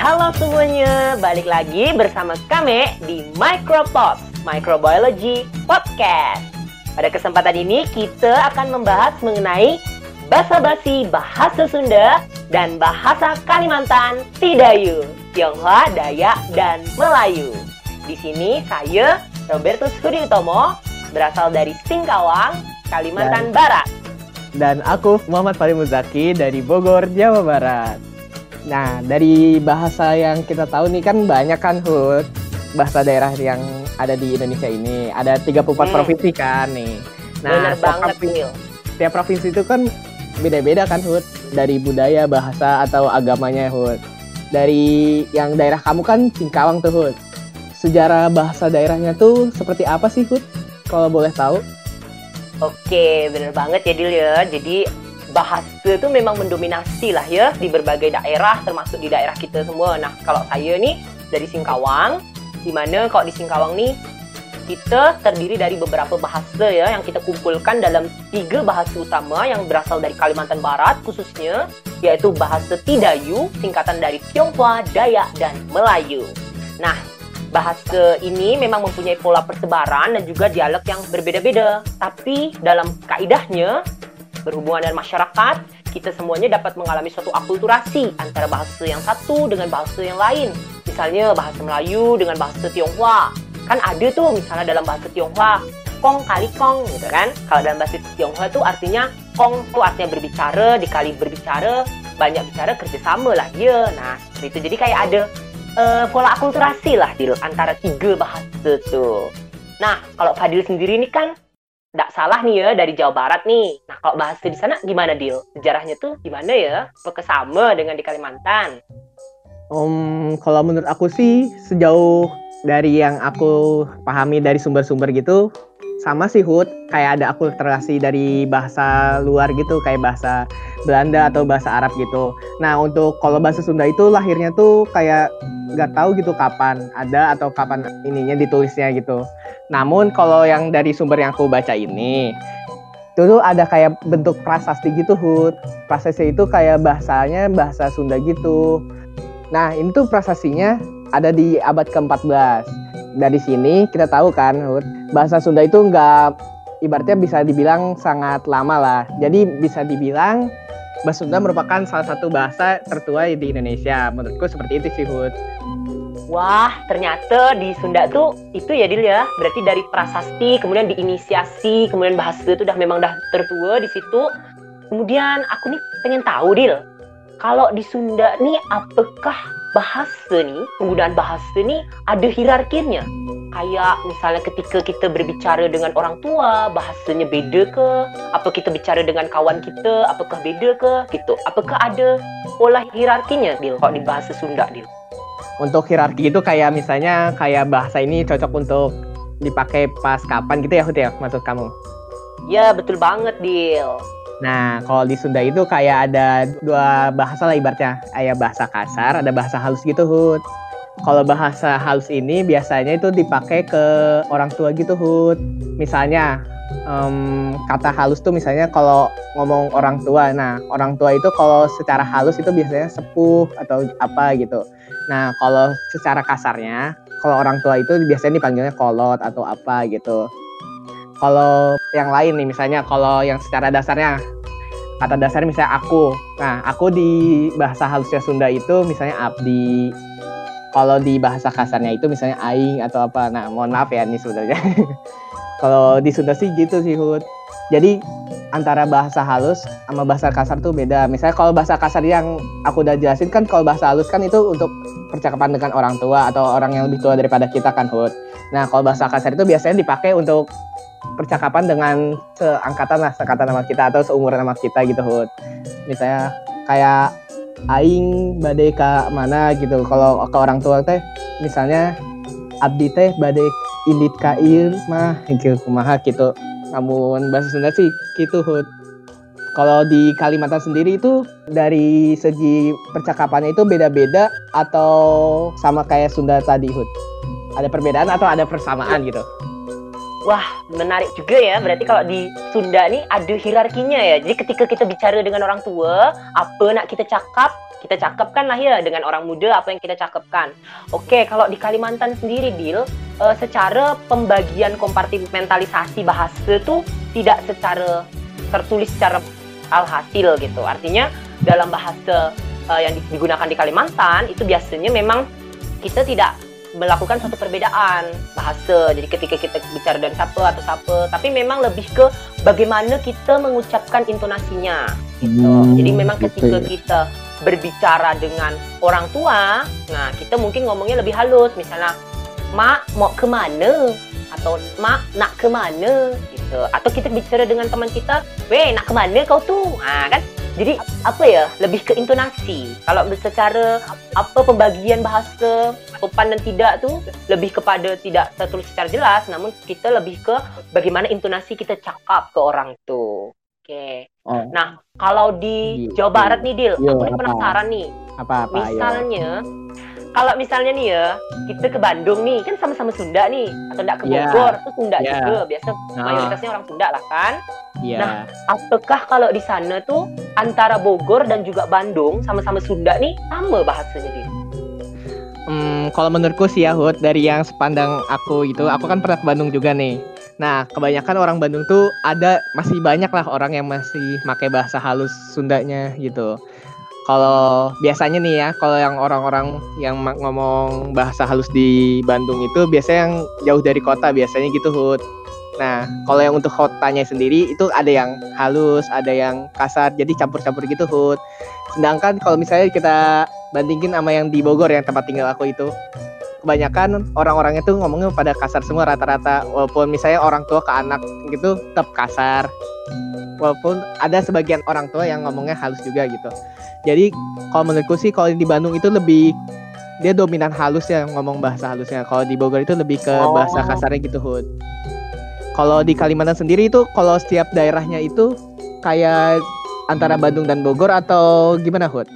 Halo semuanya, balik lagi bersama kami di Micropop Microbiology Podcast. Pada kesempatan ini kita akan membahas mengenai basa-basi bahasa Sunda dan bahasa Kalimantan Tidayu, Tionghoa, Dayak, dan Melayu. Di sini saya Robertus Hudi Utomo berasal dari Singkawang, Kalimantan dan, Barat. Dan aku Muhammad Fahri Muzaki dari Bogor, Jawa Barat. Nah, dari bahasa yang kita tahu nih kan banyak kan Hud bahasa daerah yang ada di Indonesia ini. Ada 34 hmm. provinsi kan nih. Nah, Bener banget, provinsi, Tiap provinsi itu kan beda-beda kan Hud dari budaya, bahasa atau agamanya Hud. Dari yang daerah kamu kan Singkawang tuh Hud. Sejarah bahasa daerahnya tuh seperti apa sih Hud? Kalau boleh tahu. Oke, bener banget ya Dil ya. Jadi bahasa itu memang mendominasi lah ya di berbagai daerah termasuk di daerah kita semua. Nah kalau saya nih dari Singkawang, di mana kalau di Singkawang nih kita terdiri dari beberapa bahasa ya yang kita kumpulkan dalam tiga bahasa utama yang berasal dari Kalimantan Barat khususnya yaitu bahasa Tidayu singkatan dari Tionghoa, Dayak dan Melayu. Nah, bahasa ini memang mempunyai pola persebaran dan juga dialek yang berbeda-beda. Tapi dalam kaidahnya berhubungan dengan masyarakat, kita semuanya dapat mengalami suatu akulturasi antara bahasa yang satu dengan bahasa yang lain. Misalnya bahasa Melayu dengan bahasa Tionghoa. Kan ada tuh misalnya dalam bahasa Tionghoa, kong kali kong gitu kan. Kalau dalam bahasa Tionghoa itu artinya kong itu artinya berbicara, dikali berbicara, banyak bicara kerjasama lah dia. Nah, itu jadi kayak ada uh, pola akulturasi lah di antara tiga bahasa tuh. Nah, kalau Fadil sendiri ini kan tidak salah nih ya dari Jawa Barat nih. Nah kalau bahasa di sana gimana Dil? Sejarahnya tuh gimana ya? Apakah sama dengan di Kalimantan? Um, kalau menurut aku sih sejauh dari yang aku pahami dari sumber-sumber gitu sama sih Hud kayak ada akulturasi dari bahasa luar gitu kayak bahasa Belanda atau bahasa Arab gitu. Nah untuk kalau bahasa Sunda itu lahirnya tuh kayak nggak tahu gitu kapan ada atau kapan ininya ditulisnya gitu. Namun kalau yang dari sumber yang aku baca ini tuh ada kayak bentuk prasasti gitu Hud. Prasasti itu kayak bahasanya bahasa Sunda gitu. Nah ini tuh prasastinya ada di abad ke-14 dari sini kita tahu kan bahasa Sunda itu nggak ibaratnya bisa dibilang sangat lama lah. Jadi bisa dibilang bahasa Sunda merupakan salah satu bahasa tertua di Indonesia. Menurutku seperti itu sih Hud. Wah, ternyata di Sunda tuh itu ya Dil ya. Berarti dari prasasti, kemudian diinisiasi, kemudian bahasa itu udah memang udah tertua di situ. Kemudian aku nih pengen tahu Dil, kalau di Sunda nih apakah bahasa nih, penggunaan bahasa nih ada hierarkinya. Kayak misalnya ketika kita berbicara dengan orang tua, bahasanya beda ke? Apa kita bicara dengan kawan kita, apakah beda ke? Gitu. Apakah ada pola hierarkinya, Dil, kalau di bahasa Sunda, Dil? Untuk hierarki itu kayak misalnya kayak bahasa ini cocok untuk dipakai pas kapan gitu ya, Hut ya, maksud kamu? Ya, betul banget, Dil. Nah, kalau di Sunda itu kayak ada dua bahasa lah ibaratnya. Ada bahasa kasar, ada bahasa halus gitu, Hud. Kalau bahasa halus ini biasanya itu dipakai ke orang tua gitu, Hud. Misalnya, um, kata halus tuh misalnya kalau ngomong orang tua. Nah, orang tua itu kalau secara halus itu biasanya sepuh atau apa gitu. Nah, kalau secara kasarnya, kalau orang tua itu biasanya dipanggilnya kolot atau apa gitu. Kalau yang lain nih, misalnya kalau yang secara dasarnya kata dasarnya misalnya aku. Nah, aku di bahasa halusnya Sunda itu misalnya abdi. Kalau di bahasa kasarnya itu misalnya aing atau apa. Nah, mohon maaf ya ini sebenarnya. kalau di Sunda sih gitu sih, Hud. Jadi antara bahasa halus sama bahasa kasar tuh beda. Misalnya kalau bahasa kasar yang aku udah jelasin kan kalau bahasa halus kan itu untuk percakapan dengan orang tua atau orang yang lebih tua daripada kita kan, Hud. Nah, kalau bahasa kasar itu biasanya dipakai untuk percakapan dengan seangkatan lah seangkatan sama kita atau seumuran sama kita gitu Hud. Misalnya kayak aing badai ke mana gitu. Kalau ke orang tua teh misalnya abdi teh badai indit ka mah gitu kumaha gitu. Namun bahasa Sunda sih gitu Hud. Kalau di Kalimantan sendiri itu dari segi percakapannya itu beda-beda atau sama kayak Sunda tadi Hud? Ada perbedaan atau ada persamaan gitu? Wah, menarik juga ya. Berarti kalau di Sunda nih ada hierarkinya ya. Jadi ketika kita bicara dengan orang tua, apa nak kita cakap, kita cakapkan lah ya dengan orang muda apa yang kita cakapkan. Oke, kalau di Kalimantan sendiri, Dil, uh, secara pembagian kompartimentalisasi bahasa tuh tidak secara tertulis secara alhasil gitu. Artinya dalam bahasa uh, yang digunakan di Kalimantan itu biasanya memang kita tidak melakukan suatu perbedaan bahasa. Jadi ketika kita bicara dan siapa atau siapa, tapi memang lebih ke bagaimana kita mengucapkan intonasinya. Gitu. Hmm, Jadi memang ketika ya. kita berbicara dengan orang tua, nah kita mungkin ngomongnya lebih halus, misalnya mak mau ke mana atau mak nak ke mana gitu. Atau kita bicara dengan teman kita, weh nak ke mana kau tuh, ah kan? Jadi apa ya lebih ke intonasi. Kalau secara apa pembagian bahasa sopan dan tidak tuh lebih kepada tidak tertulis secara jelas, namun kita lebih ke bagaimana intonasi kita cakap ke orang tuh. Oke. Okay. Oh. Nah kalau di Jawa Barat nih Dil, aku nih penasaran nih. Apa apa? Misalnya kalau misalnya nih ya kita ke Bandung nih kan sama-sama Sunda nih atau enggak ke iya. Bogor yeah. tuh Sunda yeah. juga biasa nah. mayoritasnya orang Sunda lah kan yeah. nah apakah kalau di sana tuh antara Bogor dan juga Bandung sama-sama Sunda nih sama bahasanya dia Hmm, kalau menurutku sih ya Hud, dari yang sepandang aku itu, aku kan pernah ke Bandung juga nih. Nah, kebanyakan orang Bandung tuh ada masih banyak lah orang yang masih pakai bahasa halus Sundanya gitu. Kalau biasanya nih ya, kalau yang orang-orang yang ngomong bahasa halus di Bandung itu biasanya yang jauh dari kota biasanya gitu Hud. Nah, kalau yang untuk kotanya sendiri itu ada yang halus, ada yang kasar, jadi campur-campur gitu Hud. Sedangkan kalau misalnya kita bandingin sama yang di Bogor yang tempat tinggal aku itu, kebanyakan orang-orangnya tuh ngomongnya pada kasar semua rata-rata walaupun misalnya orang tua ke anak gitu tetap kasar walaupun ada sebagian orang tua yang ngomongnya halus juga gitu jadi kalau menurutku sih kalau di Bandung itu lebih dia dominan halus ya ngomong bahasa halusnya. Kalau di Bogor itu lebih ke oh. bahasa kasarnya gitu Hud. Kalau di Kalimantan sendiri itu kalau setiap daerahnya itu kayak antara Bandung dan Bogor atau gimana Hud?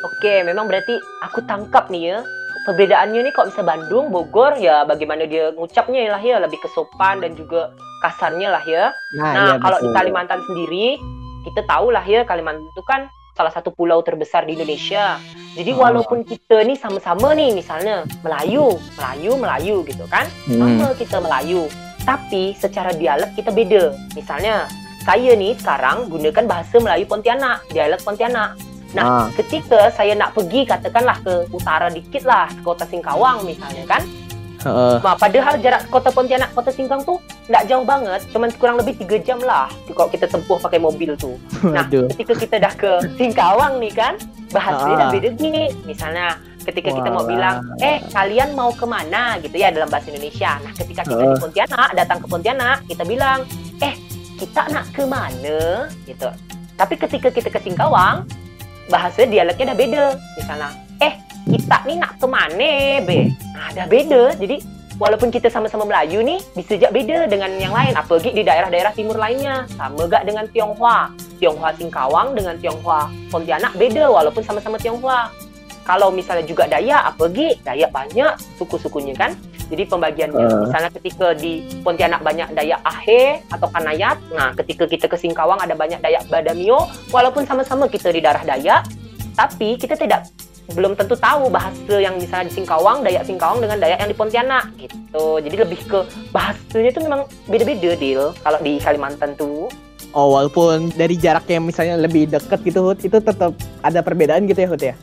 Oke, memang berarti aku tangkap nih ya. Perbedaannya nih kalau bisa Bandung, Bogor ya bagaimana dia ngucapnya lah ya lebih kesopan dan juga kasarnya lah ya. Nah, nah iya, kalau di Kalimantan sendiri kita tahu lah ya Kalimantan itu kan salah satu pulau terbesar di Indonesia. Jadi oh. walaupun kita nih sama-sama nih misalnya Melayu, Melayu, Melayu gitu kan. Hmm. Sama kita Melayu. Tapi secara dialek kita beda. Misalnya saya nih sekarang gunakan bahasa Melayu Pontianak, dialek Pontianak. Nah, ah. ketika saya nak pergi katakanlah ke utara dikit lah, ke kota Singkawang misalnya kan, Uh. Nah, padahal jarak kota Pontianak kota Singkang tuh nggak jauh banget, cuman kurang lebih tiga jam lah kalau kita tempuh pakai mobil tuh. Nah, Aduh. ketika kita dah ke Singkawang nih kan, bahasanya uh. udah beda gini. Misalnya ketika Wah. kita mau bilang, eh kalian mau ke mana gitu ya dalam bahasa Indonesia. Nah, ketika kita uh. di Pontianak, datang ke Pontianak, kita bilang, eh kita nak ke mana gitu. Tapi ketika kita ke Singkawang, bahasa dialeknya udah beda. Misalnya, eh kita nih nak ke mana be nah, ada beda jadi walaupun kita sama-sama Melayu nih bisa jadi beda dengan yang lain. Apalagi di daerah-daerah timur lainnya? Sama gak dengan Tionghoa? Tionghoa Singkawang dengan Tionghoa Pontianak beda walaupun sama-sama Tionghoa. Kalau misalnya juga Dayak apalagi Dayak banyak suku-sukunya kan? Jadi pembagiannya uh. misalnya ketika di Pontianak banyak Dayak Ahe atau Kanayat nah ketika kita ke Singkawang ada banyak Dayak Badamio walaupun sama-sama kita di daerah Dayak tapi kita tidak belum tentu tahu bahasa yang misalnya di Singkawang, Dayak Singkawang dengan Dayak yang di Pontianak gitu. Jadi lebih ke bahasanya itu memang beda-beda deal kalau di Kalimantan tuh. Oh, walaupun dari jaraknya misalnya lebih deket gitu, Hud, itu tetap ada perbedaan gitu ya, Hud ya?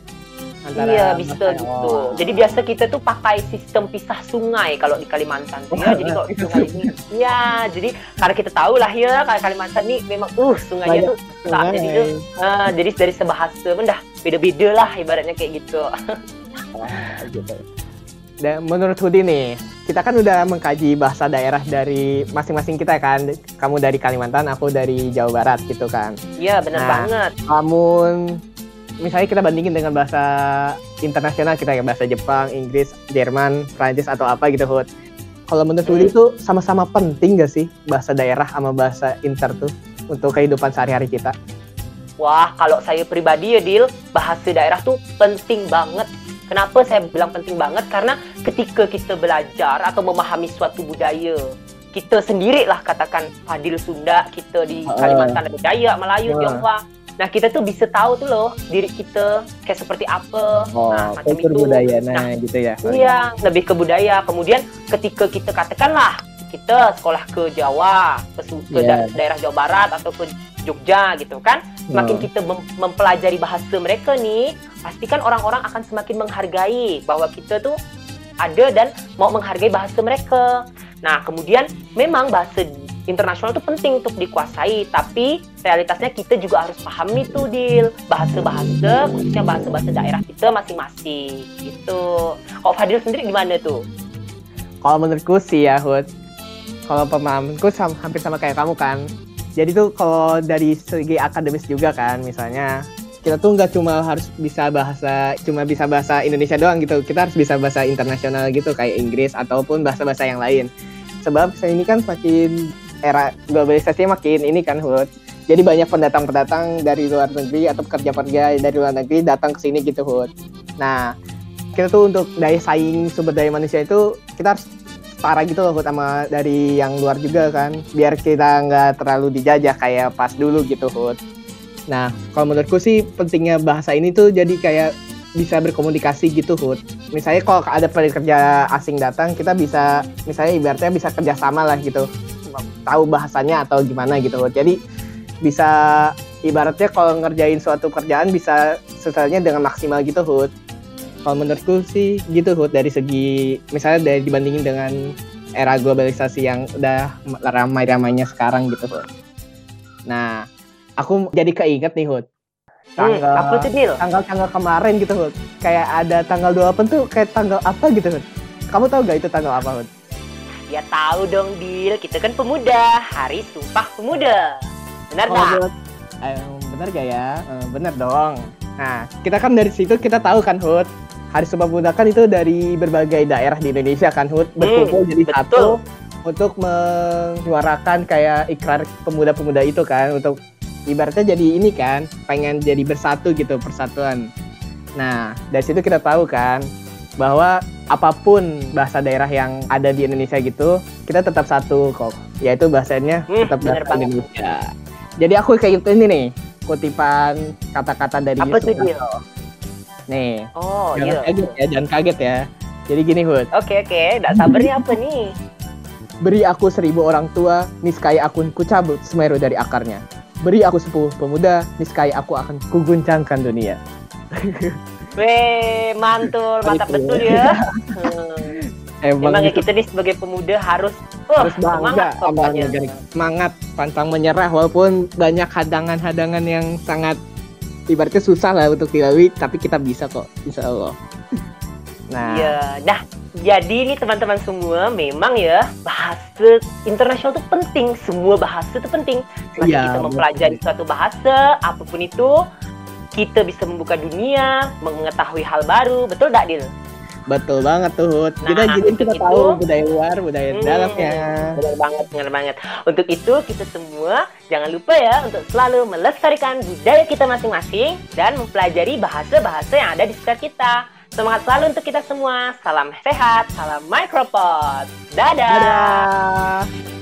Antara iya bisa gitu. Oh. Jadi biasa kita tuh pakai sistem pisah sungai kalau di Kalimantan tuh ya. jadi kalau sungai ini, ya jadi karena kita tahu lah ya kalau Kalimantan nih memang uh sungainya Banyak tuh tak jadi uh, jadi dari sebahasa pun dah beda-beda lah ibaratnya kayak gitu. gitu. Dan menurut Hudi nih, kita kan udah mengkaji bahasa daerah dari masing-masing kita kan. Kamu dari Kalimantan, aku dari Jawa Barat gitu kan. Iya, benar nah, banget. Namun misalnya kita bandingin dengan bahasa internasional kita kayak bahasa Jepang, Inggris, Jerman, Prancis atau apa gitu Hud. Kalau menurut Hudi itu sama-sama penting gak sih bahasa daerah sama bahasa inter tuh untuk kehidupan sehari-hari kita? Wah, kalau saya pribadi ya Dil, bahasa daerah tuh penting banget. Kenapa saya bilang penting banget? Karena ketika kita belajar atau memahami suatu budaya, kita sendiri lah katakan Fadil Sunda kita di Uh. Kalimantan ada Dayak, Melayu, Uh. Tionghoa. Nah kita tuh bisa tahu tuh loh diri kita kayak seperti apa. Oh, nah macam itu. budaya Nah, nah gitu ya. Iya, lebih ke budaya. Kemudian ketika kita katakanlah kita sekolah ke Jawa, ke, ke Iya. da- daerah Jawa Barat atau ke Jogja gitu kan, semakin Oh. kita mem- mempelajari bahasa mereka nih, pastikan orang-orang akan semakin menghargai bahwa kita tuh ada dan mau menghargai bahasa mereka. Nah, kemudian memang bahasa internasional itu penting untuk dikuasai, tapi realitasnya kita juga harus pahami tuh Dil, bahasa-bahasa khususnya bahasa-bahasa daerah kita masing-masing gitu. Kalau Fadil sendiri gimana tuh? Kalau menurutku sih ya, Hud. Kalau pemahamanku sam- hampir sama kayak kamu kan. Jadi tuh kalau dari segi akademis juga kan, misalnya kita tuh nggak cuma harus bisa bahasa, cuma bisa bahasa Indonesia doang gitu. Kita harus bisa bahasa internasional gitu, kayak Inggris ataupun bahasa-bahasa yang lain. Sebab saya ini kan semakin era globalisasi makin ini kan, Hud. Jadi banyak pendatang-pendatang dari luar negeri atau pekerja-pekerja dari luar negeri datang ke sini gitu, Hud. Nah, kita tuh untuk daya saing sumber daya manusia itu kita harus setara gitu loh sama dari yang luar juga kan biar kita nggak terlalu dijajah kayak pas dulu gitu Hud. Nah kalau menurutku sih pentingnya bahasa ini tuh jadi kayak bisa berkomunikasi gitu Hud. Misalnya kalau ada pekerja asing datang kita bisa misalnya ibaratnya bisa kerjasama lah gitu tahu bahasanya atau gimana gitu Hud. Jadi bisa ibaratnya kalau ngerjain suatu kerjaan bisa selesainya dengan maksimal gitu Hud kalau menurutku sih gitu Hud dari segi misalnya dari dibandingin dengan era globalisasi yang udah ramai-ramainya sekarang gitu Hud. Nah, aku jadi keinget nih Hud. Hmm, Tanggal apa tuh Dil? tanggal-tanggal kemarin gitu Hud. Kayak ada tanggal 28 tuh kayak tanggal apa gitu Hud. Kamu tahu gak itu tanggal apa Hud? Ya tahu dong Dil, kita kan pemuda, Hari Sumpah Pemuda. Benar Oh? Hud. Eh, bener gak ya? Eh, bener dong. Nah, kita kan dari situ kita tahu kan Hud. Hari Sumpah Pemuda kan itu dari berbagai daerah di Indonesia kan Hud. Berkumpul jadi betul. satu untuk menyuarakan kayak ikrar pemuda-pemuda itu kan. Untuk ibaratnya jadi ini kan, pengen jadi bersatu gitu, persatuan. Nah, dari situ kita tahu kan bahwa apa pun bahasa daerah yang ada di Indonesia gitu, kita tetap satu kok. Yaitu bahasanya Hmm, tetap bahasa banget. Indonesia. Jadi aku kayak ini nih, kutipan kata-kata dari Apa tuh Yusuf Dil? Nih, Oh jangan iya. kaget ya, jangan kaget ya. Jadi gini Hud, Oke oke, nggak sabarnya apa nih? beri aku seribu orang tua, niscaya aku kucabut Semeru dari akarnya. Beri aku sepuluh pemuda, niscaya aku akan kuguncangkan dunia. Weh, mantul, mantap Itu. betul ya. Hmm. Emang, Emang ya itu kita nih sebagai pemuda harus, wah, harus bangga semangat. Semangat, pantang menyerah walaupun banyak hadangan-hadangan yang sangat ibaratnya susah lah untuk dilalui, tapi kita bisa kok, insya Allah. Nah, Iya, nah jadi nih teman-teman semua memang ya bahasa internasional itu penting, semua bahasa itu penting. Semakin Iya, kita betul. mempelajari suatu bahasa, apa pun itu, kita bisa membuka dunia, mengetahui hal baru, betul tak Dil? Betul banget tuh Hud. Kita Nah, jadi kita itu- tahu budaya luar, budaya Hmm, dalamnya. Benar banget, benar banget. Untuk itu kita semua jangan lupa ya untuk selalu melestarikan budaya kita masing-masing dan mempelajari bahasa-bahasa yang ada di sekitar kita. Semangat selalu untuk kita semua. Salam sehat, salam micropod. Dadah. Dadah.